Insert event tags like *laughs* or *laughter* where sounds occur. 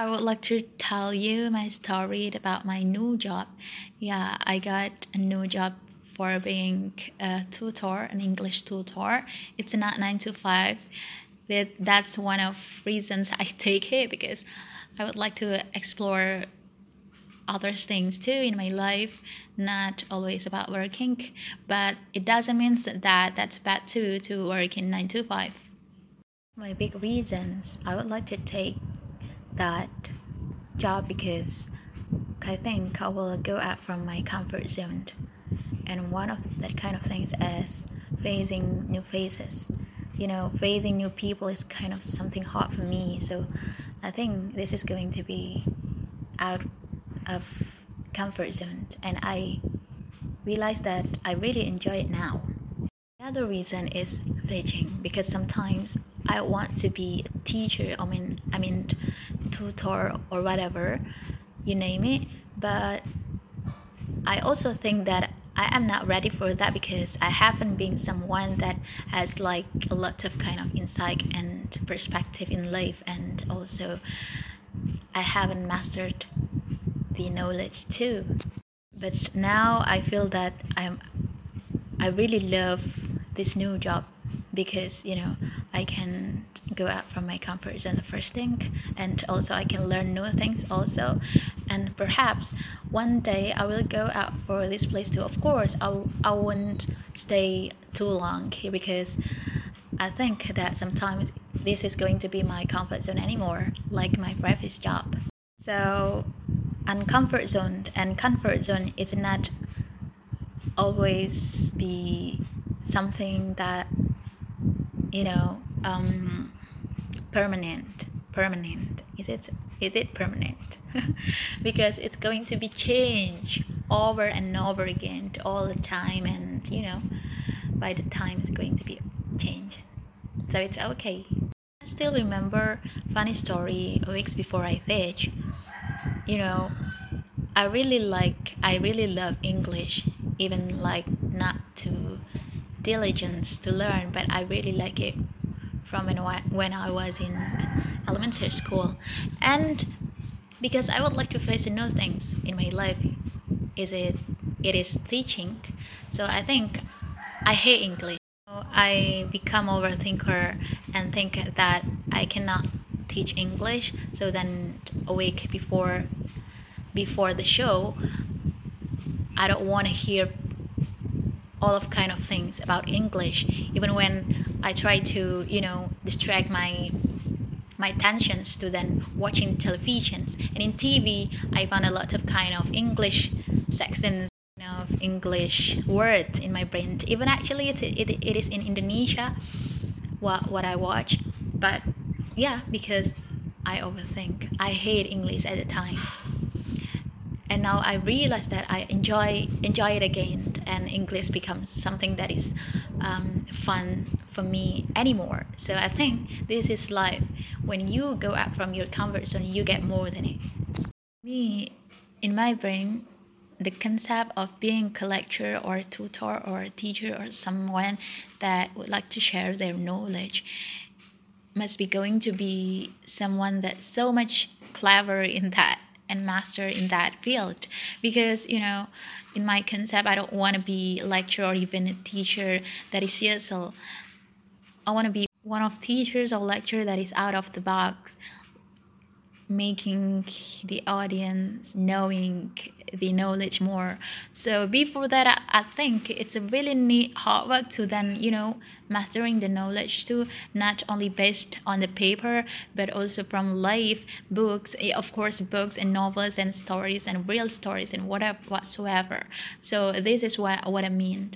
I would like to tell you my story about my new job. Yeah, I got a new job for being a tutor, an English tutor. It's not nine to five. That that's one of reasons I *laughs* take it because I would like to explore other things too in my life, not always about working. But it doesn't mean that that's bad too to work in nine to five. My big reasons I would like to take that job because I think I will go out from my comfort zone. And one of that kind of things is facing new faces. You know, facing new people is kind of something hard for me. So I think this is going to be out of comfort zone and I realize that I really enjoy it now. The other reason is teaching because sometimes I want to be a teacher, I mean I mean tutor or whatever, you name it, but I also think that I am not ready for that because I haven't been someone that has like a lot of kind of insight and perspective in life. And also I haven't mastered the knowledge too. But now I feel that I'm I really love this new job because you know I can go out from my comfort zone the first thing and also I can learn new things also. And perhaps one day I will go out for this place too. Of course I, I won't stay too long here because I think that sometimes this is going to be my comfort zone anymore like my previous job. So uncomfort zone and comfort zone is not always be something that you know um, permanent permanent. Is it is it permanent? *laughs* Because it's going to be changed over and over again all the time and you know by the time it's going to be changed. So it's okay. I still remember funny story weeks before i teach you know i really like i really love english even like not to diligence to learn, but I really like it from when I was in elementary school. And because I would like to face new things in my life, is it it is teaching. So I think I hate English. I become overthinker and think that I cannot teach English. So then a week before before the show, I don't want to hear all of kind of things about English. Even when I try to, you know, distract my my attentions to then watching televisions and in TV, I found a lot of kind of English sections of English words in my brain. Even actually, it, it, it is in Indonesia what what I watch, but yeah, because I overthink. I hate English at the time and now I realize that I enjoy enjoy it again, and English becomes something that is um, fun for me anymore. So I think this is life. When you go out from your comfort zone, you get more than it. Me, in my brain, the concept of being a lecturer or a tutor or a teacher or someone that would like to share their knowledge must be going to be someone that's so much clever in that and master in that field because you know in my concept i don't want to be a lecturer or even a teacher that is CSL. i want to be one of teachers or lecturer that is out of the box making the audience knowing the knowledge more. So before that I, I, think it's a really neat hard work to then you know mastering the knowledge too not only based on the paper but also from life books eh, of course books and novels and stories and real stories and whatever whatsoever. So this is what what i mean